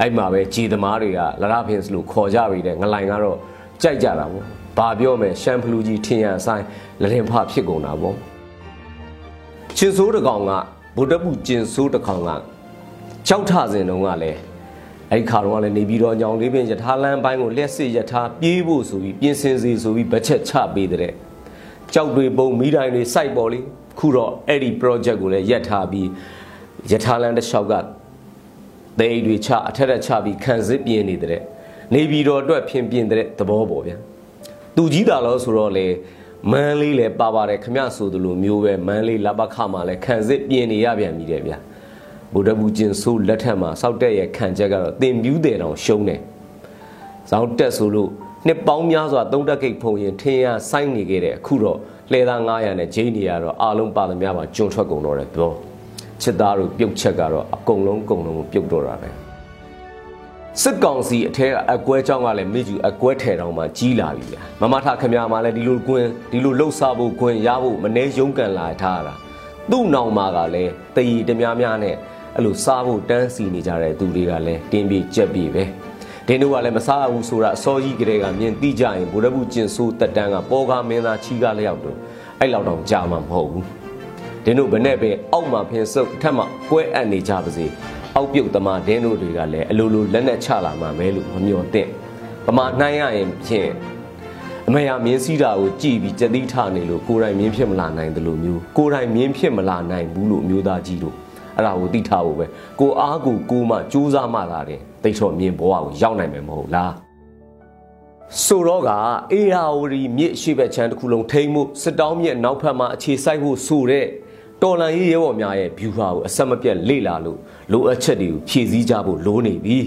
အဲ့မှာပဲကြည်သမားတွေကလရဖင်းစလို့ခေါ်ကြပြီတဲ့ငလိုင်ကတော့ကြိုက်ကြတာပေါ့ဘာပြောမယ်ရှမ်းဖလူကြီးထင်ရဆိုင်လက်ရင်ဖဖြစ်ကုန်တာပေါ့ကျင်ဆိုးတကောင်ကဗုဒ္ဓပုကျင်ဆိုးတကောင်က ကြောက်ထစဉ်တုန်းကလည်းအဲ့ခါတော့လည်းနေပြီးတော့ညောင်လေးပင်ယထာလန်းပိုင်းကိုလက်စစ်ယထာပြေးဖို့ဆိုပြီးပြင်ဆင်စီဆိုပြီးဘတ်ချက်ချပေးတဲ့ကြောက်တွေပုံမိတိုင်းတွေစိုက်ပေါ်လေခုတော့အဲ့ဒီ project ကိုလည်းရက်ထားပြီးယထာလန်းတစ်လျှောက်ကဒေအိတွေချအထက်ထက်ချပြီးခံစစ်ပြင်းနေတဲ့နေပြီးတော့အတွက်ဖြင်ပြင်းတဲ့သဘောပေါ့ဗျာသူကြီးတာလို့ဆိုတော့လေမန်းလေးလည်းပါပါတယ်ခမဆိုသလိုမျိုးပဲမန်းလေးလဘခမှာလည်းခံစစ်ပြင်းနေရပြန်ပြီတဲ့ဗျာ ဗုဒ္ဓဘူးကျင်ဆိုးလက်ထက်မှာစောက်တက်ရဲ့ခံချက်ကတော့တင်ပြူးတယ်တောင်ရှုံးတယ်ဇောင်းတက်ဆိုလို့နှစ်ပေါင်းများစွာသုံးတက်ကိတ်ဖုံရင်ထင်းရစိုင်းနေခဲ့တဲ့အခုတော့လှဲသား900နဲ့ဂျိန်းနေရတော့အလုံးပါသမျှပါကျွန်းထွက်ကုန်တော့တယ်ပြောချစ်သားတို့ပြုတ်ချက်ကတော့အကုန်လုံးကုန်လုံးပြုတ်တော့တာပဲစစ်ကောင်စီအထက်အကွဲကြောင်းကလည်းမိကျူအကွဲထဲတောင်မှကြီးလာပြီဗျာမမထခမရမှာလည်းဒီလိုကွင်းဒီလိုလှုပ်ရှားဖို့ကွင်းရဖို့မနေရုံးကန်လာထားတာသူ့နောင်မှာကလည်းတည်တများများနဲ့ အဲ့လိုစားဖို့တန်းစီနေကြတဲ့သူတွေကလည်းတင်းပြေကြက်ပြေပဲဒင်းတို့ကလည်းမစားဘူးဆိုတာအစောကြီးကလေးကမြင်သိကြရင်ဗိုလ်ရဘူးကျင်ဆိုးတက်တန်းကပေါ်ကားမင်းသားချီကားလျောက်တော့အဲ့လောက်တော့ကြာမှာမဟုတ်ဘူးဒင်းတို့ဘယ်နဲ့ပဲအောက်မှာဖင်စုပ်ထက်မှကွဲအပ်နေကြပါစေအောက်ပြုတ်သမားဒင်းတို့တွေကလည်းအလိုလိုလက်နဲ့ချလာမှာပဲလို့မမျှော်သင့်ပမာနှိုင်းရရင်ဖြင့်အမေရမြင်းစည်းတာကိုကြည်ပြီးကြတိထနေလို့ကိုယ်တိုင်မြင်းဖြစ်မလာနိုင်တယ်လို့မျိုးကိုယ်တိုင်မြင်းဖြစ်မလာနိုင်ဘူးလို့မျိုးသားကြီးတို့ အဲ့ဒါကိုသိထားဖို့ပဲကိုအားကိုကိုမှစူးစမ်းမှလာတယ်တိတ်ချော်မြင်ဘဝကိုရောက်နိုင်မယ်မဟုတ်လားဆိုတော့ကအေယာဝရီမြစ်ရှိဘက်ချမ်းတစ်ခုလုံးထိမ့်မှုစစ်တောင်းမြစ်နောက်ဖက်မှာအခြေစိုက်ဖို့ဆိုတဲ့တော်လန်ရေးရဲဘော်များရဲ့ view ဟာကိုအဆက်မပြတ်လေ့လာလို့လိုအပ်ချက်တွေကိုဖြည့်ဆည်းကြဖို့လိုနေပြီ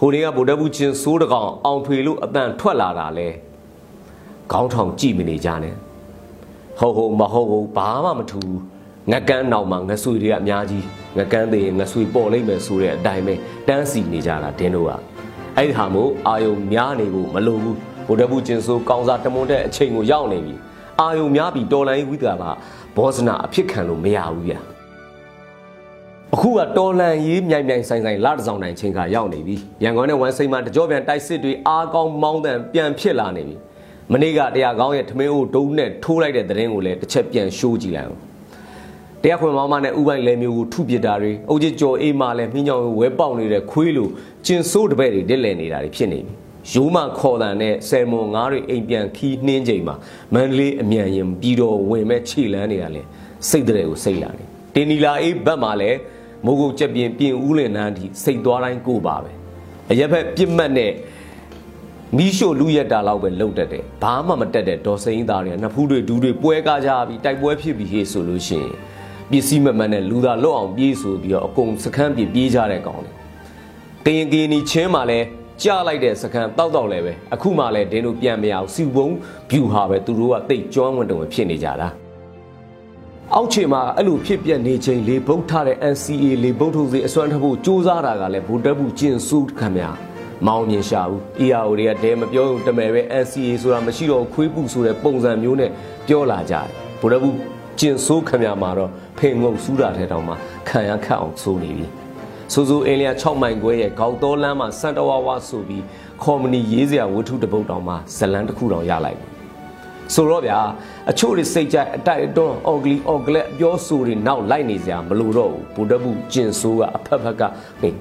ဟိုနေ့ကဗိုလ်တပ်ဘူးချင်းစိုးတကောင်အောင်ထွေလို့အတန်ထွက်လာတာလဲခေါင်းထောင်ကြည့်မနေကြနဲ့ဟုတ်ဟုတ်မဟုတ်ဟုတ်ဘာမှမထူ ငကန်းနောက်မှာငဆွေတွေကအများကြီးငကန်းသေးငဆွေပေါ်လိမ့်မယ်ဆိုတဲ့အတိုင်းပဲတန်းစီနေကြတာတင်းတို့ကအဲ့ဒီဟာမို့အာယုံများနေဖို့မလိုဘူးဗိုလ်တပ်ဘူးချင်းစိုးကောင်းစားတမွန်တဲ့အချိန်ကိုရောက်နေပြီအာယုံများပြီးတော်လိုင်းဝိသကဘောဇနာအဖြစ်ခံလို့မရဘူးဗျာအခုကတော်လန်ရေးမြိုင်မြိုင်ဆိုင်ဆိုင်လာတစောင်းနိုင်ချင်းကရောက်နေပြီရန်ကုန်နဲ့ဝမ်စိန်မှာတကြောပြန်တိုက်စစ်တွေအားကောင်းမောင်းတန်ပြန်ဖြစ်လာနေပြီမနေ့ကတရားကောင်းရဲ့ထမင်းအိုဒုံနဲ့ထိုးလိုက်တဲ့သတင်းကိုလည်းတစ်ချက်ပြန်ရှိုးကြည့်လိုက်အောင် တရားခွင်မောင်းမနဲ့ဥပိုင်လဲမျိုးကိုထုပစ်တာတွေအုပ်ချစ်ကျော်အေးမလည်းမြင်းကြောင်ဝဲပေါက်နေတဲ့ခွေးလိုကျင်ဆိုးတပည့်တွေတက်လည်နေတာတွေဖြစ်နေပြီရိုးမခေါ်တန်နဲ့ဆယ်မွန်ငါးတွေအိမ်ပြန်ခီးနှင်းချိန်မှာမန္တလေးအမြန်ရင်ပြီးတော့ဝင်မဲ့ခြေလန်းနေတာလေစိတ်တဲ့ကိုစိတ်လာတယ်တင်နီလာအေးဘက်မှာလည်းမိုးကုတ်ချက်ပြင်းပြင်ဦးလင်နန်းဒီစိတ်သွားတိုင်းကိုပါပဲအရက်ဖက်ပြစ်မှတ်နဲ့မီးရှို့လူရက်တာလောက်ပဲလှုပ်တတ်တယ်ဘာမှမတက်တဲ့ဒေါ်စိန်သားတွေနှစ်ဖူးတွေဒူးတွေပွဲကားကြပြီးတိုက်ပွဲဖြစ်ပြီးဟေးဆိုလို့ရှိရင် ပစ္စည်းမမှန်နဲ့လူသားလွတ်အောင်ပြေးဆိုပြီးတော့အကုန်စခန်းပြေးပြေးကြတဲ့ကောင်တွေကရင်ကင်းနီချင်းမှာလဲကြားလိုက်တဲ့စခန်းတောက်တောက်လဲပဲအခုမှလဲဒင်းတို့ပြန်မရအောင်စီပုံဗျူဟာပဲသူတို့ကတိတ်ကျွမ်းဝင်တုံဖြစ်နေကြတာအောက်ခြေမှာအဲ့လိုဖြစ်ပြနေချိန်လေဗုတ်ထားတဲ့ NCA လေဗုတ်ထုတ်စီအစွမ်းထဖို့စူးစမ်းတာကလည်းဗိုလ်တပ်ဘူးကျင်စုခံများမောင်းမြင်ရှာဘူး EAO တွေကတဲမပြောုံတမယ်ပဲ NCA ဆိုတာမရှိတော့ခွေးပူဆိုတဲ့ပုံစံမျိုးနဲ့ပြောလာကြတယ်ဗိုလ်တပ်ဘူး ကျင်ဆိုးခံများမှာတော့ဖေငုံစူးတာတဲ့တောင်မှခံရခတ်အောင်ဆိုးနေပြီဆိုဆိုအင်းလျာ6မိုင်ခွဲရဲ့ခေါက်တော်လမ်းမှာစန်တဝါဝါဆိုပြီးကော်မနီရေးစရာဝတ္ထုတပုတ်တောင်မှဇလန်းတစ်ခုတောင်ရလိုက်ပြီဆိုတော့ဗျာအချို့တွေစိတ်ကြိုက်အတိုက်အတွန်းအော်ဂလီအော်ဂလက်ပြောဆိုတွေနောက်လိုက်နေစရာမလိုတော့ဘူးဗုဒ္ဓဘုကျင်ဆိုးကအဖက်ဖက်က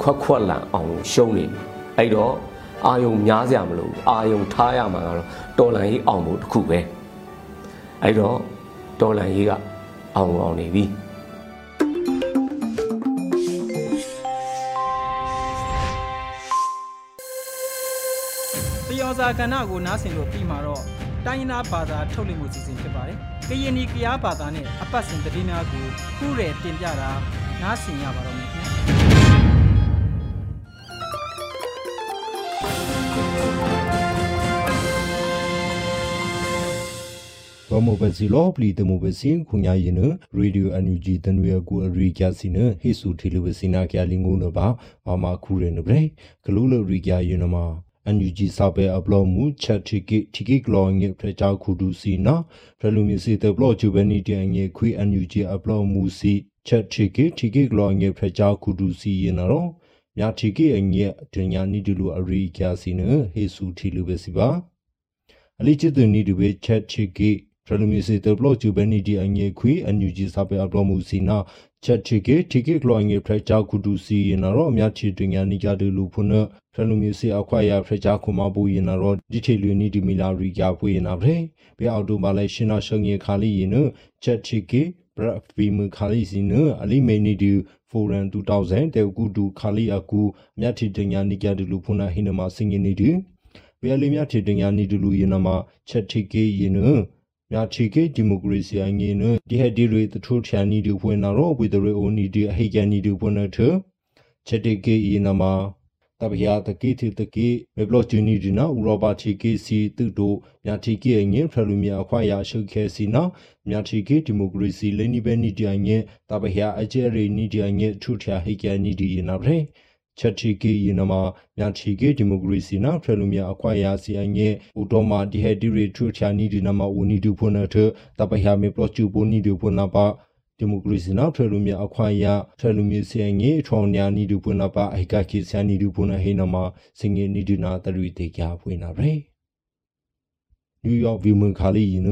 ခွက်ခွက်လန်အောင်ရှုံးနေပြီအဲ့တော့အာယုံများစရာမလိုဘူးအာယုံထားရမှာကတော့တော်လန်ရေးအောင်ဖို့တခုပဲအဲ့တော့ တော်လန်ရေးကအောင်အောင်နေပြီတယောစာကဏ္ဍကိုနားဆင်လို့ပြီးမှာတော့တိုင်းရင်းသားဘာသာထုတ်လွှင့်မှုစီစဉ်ဖြစ်ပါတယ်။ကရင်နီကရားဘာသာနဲ့အပတ်စဉ်သတင်းများကိုခုရဲတင်ပြတာနားဆင်ရပါတော့မယ် ခင်ဗျာ။ဘာမိုဘစီလောပလီတမိုဘစီခုညာရင်ရေဒီယိုအန်ယူဂျီတနွေကူအရီကျစီနဟေဆူတီလီဝစီနာကျလင်းငုံနဘာဘာမခူရနဘရေကလူလရီကျရင်နမှာအန်ယူဂျီစာပဲအပလောမှုချက်တီကီတီကီကလောငေဖရချာခုဒူစီနာဖရလူမီစီတဘလောဂျူဘနီတီငေခွီအန်ယူဂျီအပလောမှုစီချက်တီကီတီကီကလောငေဖရချာခုဒူစီရင်နော်မြာတီကီအငေဒညာနီဒီလူအရီကျစီနဟေဆူတီလူပဲစီပါအလီချစ်တနီဒီဝေချက်တီကီ ဖရလူမီစီတဘလောဂျူဘနီတီအငေခွီအန်ယူဂျီစာပဲအပလောမှုစီနာချက်တီကီတီကီကလောငေဖရချာခုဒူစီရင်နော်မြာချီဒညာနီကြတူလူဖုနဖရလူမျိုးစီအခွာရဖရချာခုမပူရင်တော့ဒီထေလူနီဒီမီလာရီကြပွေရင်နာဖရဲဘဲအော်တိုဘာလဲရှင်နာရှုံရခါလီရင်နချက်ချီကေဘရဖီမခါလီစီနအလီမေနီဒီဖိုရန်2000တေကူဒူခါလီအကူမြတ်တီတင်ညာနီကြတူလူဖုနာဟိနမစင်ငင်းနီဒီဘဲအလီမြတ်တီတင်ညာနီတူလူရင်နမချက်တီကေရင်န မြာချီကေဒီမိုကရေစီအငင်းနဒီဟက်ဒီရီတထူချာနီဒီဖွင့်နာရောဝီဒရေအိုနီဒီအဟိကန်နီဒီဖွင့်နာထချက်တီကေရင်နမတပယာတကိတိတကိမေဘလော့ဂျူနီဒီနာဥရောပချီကေစီတုတို့မြာတီကေငင်းဖရလူမြအခွင့်ရရှုခဲစီနာမြာတီကေဒီမိုကရေစီလိနိဘဲနီဒီအငင်းတပယာအကျဲရီနီဒီအငင်းထုထယာဟိကန်နီဒီနာဗရေ ချက်ချီကေယနမမြာချီကေဒီမိုကရေစီနာဖရလူမြအခွင့်ရစီအငင်းဥတော်မာဒီဟက်ဒီရီထုထယာနီဒီနာမဝနီဒူဖွနထတပယာမေဘလော့ဂျူပိုနီဒူဖွနာပါဒီမိုကရေစီနောက်ထရလူမြအခွင့်အရေးထရလူမြစီငေထောင်းညာနီဒူပွနာပါအိုက်ကခိဆန်နီဒူပွနာဟေနမစင်ငေနီဒူနာတရီတေကြပွေနာရဲနယူးယောက်ဗီမန်ခါလီယန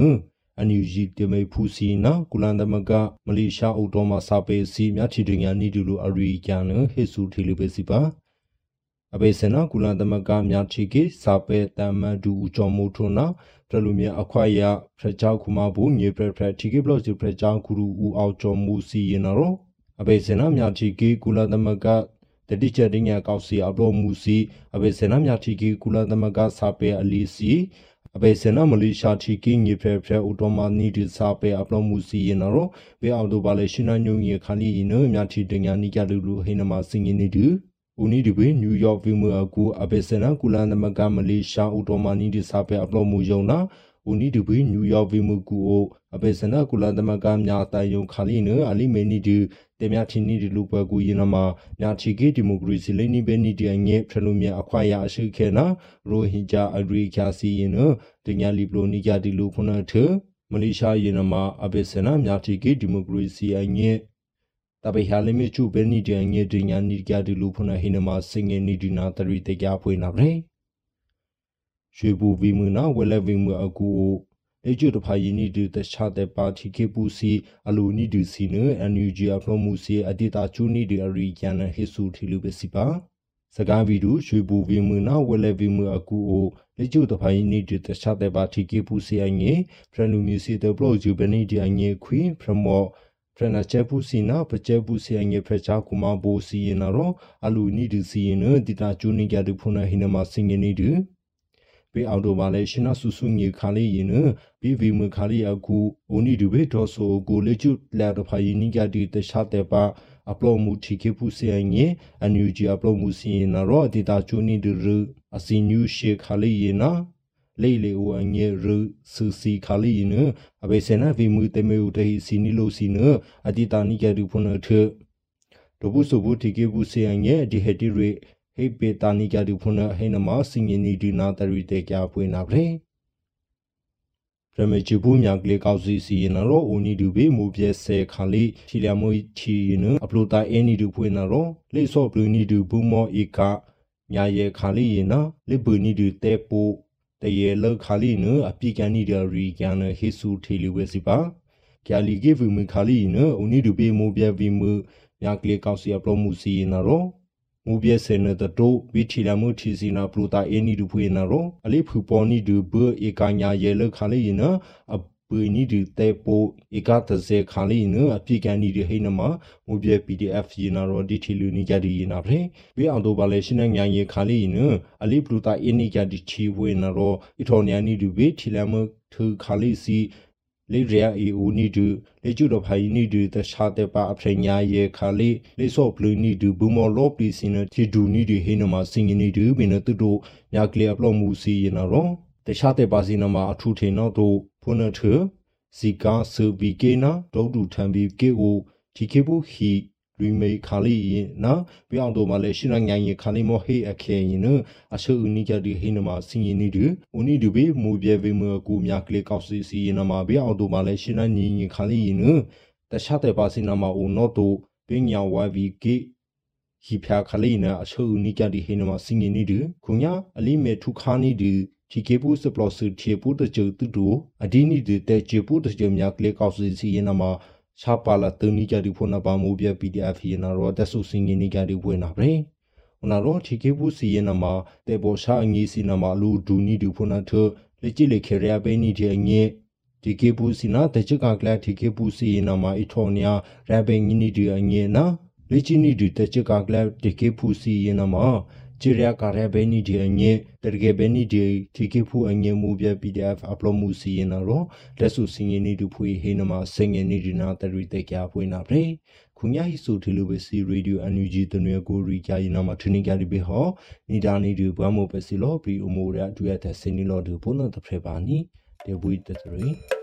အန်ယူဂျီတမေဖူစီနာကုလန်သမကမလေးရှားအုပ်တော်မှာစာပေစီမြချီတင်ညာနီဒူလိုအရီကျန်ဟေဆူထီလီပဲစီပါအဘေစနာကုလန်သမကမြချီကေစာပေတမန်ဒူဦးကျော်မိုးထွန်းနာတလူမြအခွာရဖရချောက်ခုမဘူးမြေဖရဖရတီကေဘလော့စီဖရချောက်ခုရူဦးအောင်ကျော်မူစီရင်ရောအဘေစနာမြချီကေကုလသမကတတိချတင်ညာကောက်စီအပလောမူစီအဘေစနာမြချီကေကုလသမကစာပေအလီစီ အပေစနမလေးရှာချီကင်းညဖဖအော်တိုမာနီဒီစာပေအပလောမှုစီရင်တော့ဘေအော်တိုဘာလေရှင်နာညုံရခါလီရင်နမြချီတင်ညာနီကြလူလူဟိနမစင်ရင်နေတူဦးနီဒီဘေနယူးယောက်ဗီမအကူအပေစနကူလန်သမကမလေးရှာအော်တိုမာနီဒီစာပေအပလောမှုယုံနာဦးနီဒီဘေနယူးယောက်ဗီမကူအို အပေစနကူလန်သမကမြာတိုင်ယုံခါလီနအလီမေနီဒီတေမြချီနီဒီလူပွဲကူရင်နမှာမြချီကေဒီမိုကရေစီလိနီဘေနီဒီအငဲဖရလူမြအခွာရအရှိခဲနာရိုဟင်ဂျာအရီခါစီရင်နတင်ညာလီပလိုနီကြဒီလူခုနထမလေးရှားရင်နမှာအပေစနမြချီကေဒီမိုကရေစီအငဲတပိဟာလမီချူဘဲနီဒီအငဲတင်ညာနီကြဒီလူခုနဟိနမှာစင်ငယ်နီဒီနာတရီတေကြဖွေးနာဗရေရွှေဘူဗီမနာဝဲလက်ဗီမအကူ လေကျုတဖာယီနီဒီတခြားတဲ့ပါတီကေပူစီအလူနီဒီစီနအန်ယူဂျီအဖလိုမှုစီအတိတာချူနီဒီအရီကျန်ဟေဆူထီလူပဲစီပါစကားဗီဒူရွှေဘူဗီမနာဝဲလေဗီမအကူအိုလေကျုတဖာယီနီဒီတခြားတဲ့ပါတီကေပူစီအငေဖရလူမီစီတဘလော့ဂျူဘနီဒီအငေခွီဖရမောဖရနာချေပူစီနာပချေပူစီအငေဖရချာကူမာဘိုစီယနာရောအလူနီဒီစီယနဒီတာချူနီကြဒူဖုနာဟိနမစင်ငေနီဒီ ပေအော်တိုဘာလေရှင်နာဆူဆူငေခါလေးရင်နဘီဗီမခါလေးအကူအိုနီဒူဘေဒေါ်ဆိုကိုလေချူလာတဖာယင်းနီကြတီတခြားတဲ့ပါအပလောမှုတီကေပူစီအငေအန်ယူဂျီအပလောမှုစီရင်နာရောဒီတာချူနီဒူရအစီနျူရှေခါလေးရင်နာလေလေဝအငေရဆူစီခါလေးရင်အဘေစနာဗီမူတမေဦးတေစီနီလိုစီနအဒီတာနီကြတူဖုန်ထဒဘုဆဘုတီကေပူစီအငေဒီဟက်တီရီ ဟေပေတာနီကြတူဖုန်ဟေနမစင်ငနီဒီနာတရီတေကြပွေနာဗရေရမချဘူးမြကလေကောက်စီစီရင်တော့အိုနီဒူဘေမူပြဲဆဲခါလီချီလမွေချီနအပလိုတာအနီဒူဖွေနာတော့လေဆော့ဘလူနီဒူဘူးမောဧကညာရဲခါလီရင်နာလေဘူနီဒူတဲပိုတရေလောက်ခါလီနအပိကန်နီဒရီကန်ဟေဆူထေလီဝဲစီပါကျာလီကေဗူမခါလီနအိုနီဒူဘေမူပြဲဗီမူမြကလေကောက်စီအပလိုမူစီရင်တော့ မူပြဲစနတတိုဝီထီလာမှုထီစီနာပလူတာအင်းနီဒူဖွေနာရောအလေးဖူပေါ်နီဒူဘဧကညာရဲလခါလေးနအပွေနီဒူတေပိုဧကတဇေခါလေးနအပိကန်နီဒူဟိနမမူပြဲ PDF ရနာရောဒီထီလူနီကြဒီရနာဖရေဘီအောင်တိုပါလေရှင်းညာရဲခါလေးနအလေးပလူတာအင်းနီကြဒီချီဝေနာရောအထော်ညာနီဒူဘေထီလာမှုထူခါလေးစီ လေရယာအီဦးနီဒူလေကျူတော့ဖိုင်နီဒူတခြားတဲ့ပါအဖရညာရဲ့ခါလေးလေဆော့ဘလူးနီဒူဘူမော်လော့ပလီစင်တီဒူနီဒီဟိနမစင်နီဒူဘင်းတူတို့ညာကလီအပလော့မှုစီရနာရောတခြားတဲ့ပါစီနမအထူထေနောက်တို့ဖုန်နထဇီကာဆူဘီကေနာဒေါဒူထံဘီကေကိုဂျီကေဘူးဟီ ရီမေခါလီရင်နော်ပြောင်းတော့မလဲရှင်ရငိုင်းရင်ခါလီမောဟေအခဲရင်နအရှုအနိကြဒီဟိနမစင်ရင်နီဒီဦးနီဒီဘေမူပြဲဘေမကူမြကလေကောက်စီစီရင်နမပြောင်းတော့မလဲရှင်ရညီရင်ခါလီရင်နတခြားတဲ့ပါစင်နမဦးနော်တော့ပညာဝါဗီကေဟိဖျာခလီနအရှုအနိကြဒီဟိနမစင်ရင်နီဒီခုညာအလီမေထုခါနီဒီချီကေပူစပလော့စီချေပူတကြတူတူအဒီနီဒီတဲ့ချေပူတကြမြကလေကောက်စီစီရင်နမ ရှာပါလာတနီကြဒီဖိုနာပါမိုးပြ PDF ရနာရောတက်ဆုစင်ငင်းနေကြဒီဝေနာဗျဟနာရောချီကေဘူးစီယနာမှာတေဘောရှာအငီစီနာမှာလူဒူနီဒီဖိုနာထလေကြည့်လေခေရပဲနီတဲ့ငင်းဒီကေဘူးစီနာတချကကလာဒီကေဘူးစီနာမှာအထောနီယာရဘင်ငင်းနီဒီအငင်းနာလေချီနီဒီတချကကလာဒီကေဘူးစီနာမှာ ဂျီရီယာကရဘဲနီဒီအငဲတရကေဘဲနီဒီတီကေဖူအငဲမူပြ PDF အပလိုမှုစီရင်တော့လက်စုစင်ရင်နီတူဖွေဟေနမစင်ငယ်နီဒီနာတရီတေကြဖွေနာပြေခုညာဟိဆိုတီလိုပဲစီရေဒီယိုအန်ယူဂျီတနွေကိုရီကြရင်နာမှာထင်းကြလိပဲဟောနီဒါနီဒီဘွမ်မိုပဲစီလောဘီအိုမိုရအတူရတဲ့စင်နီလောဒီဘုန်းတော်တဖရပါနီတေဘွီတတရီ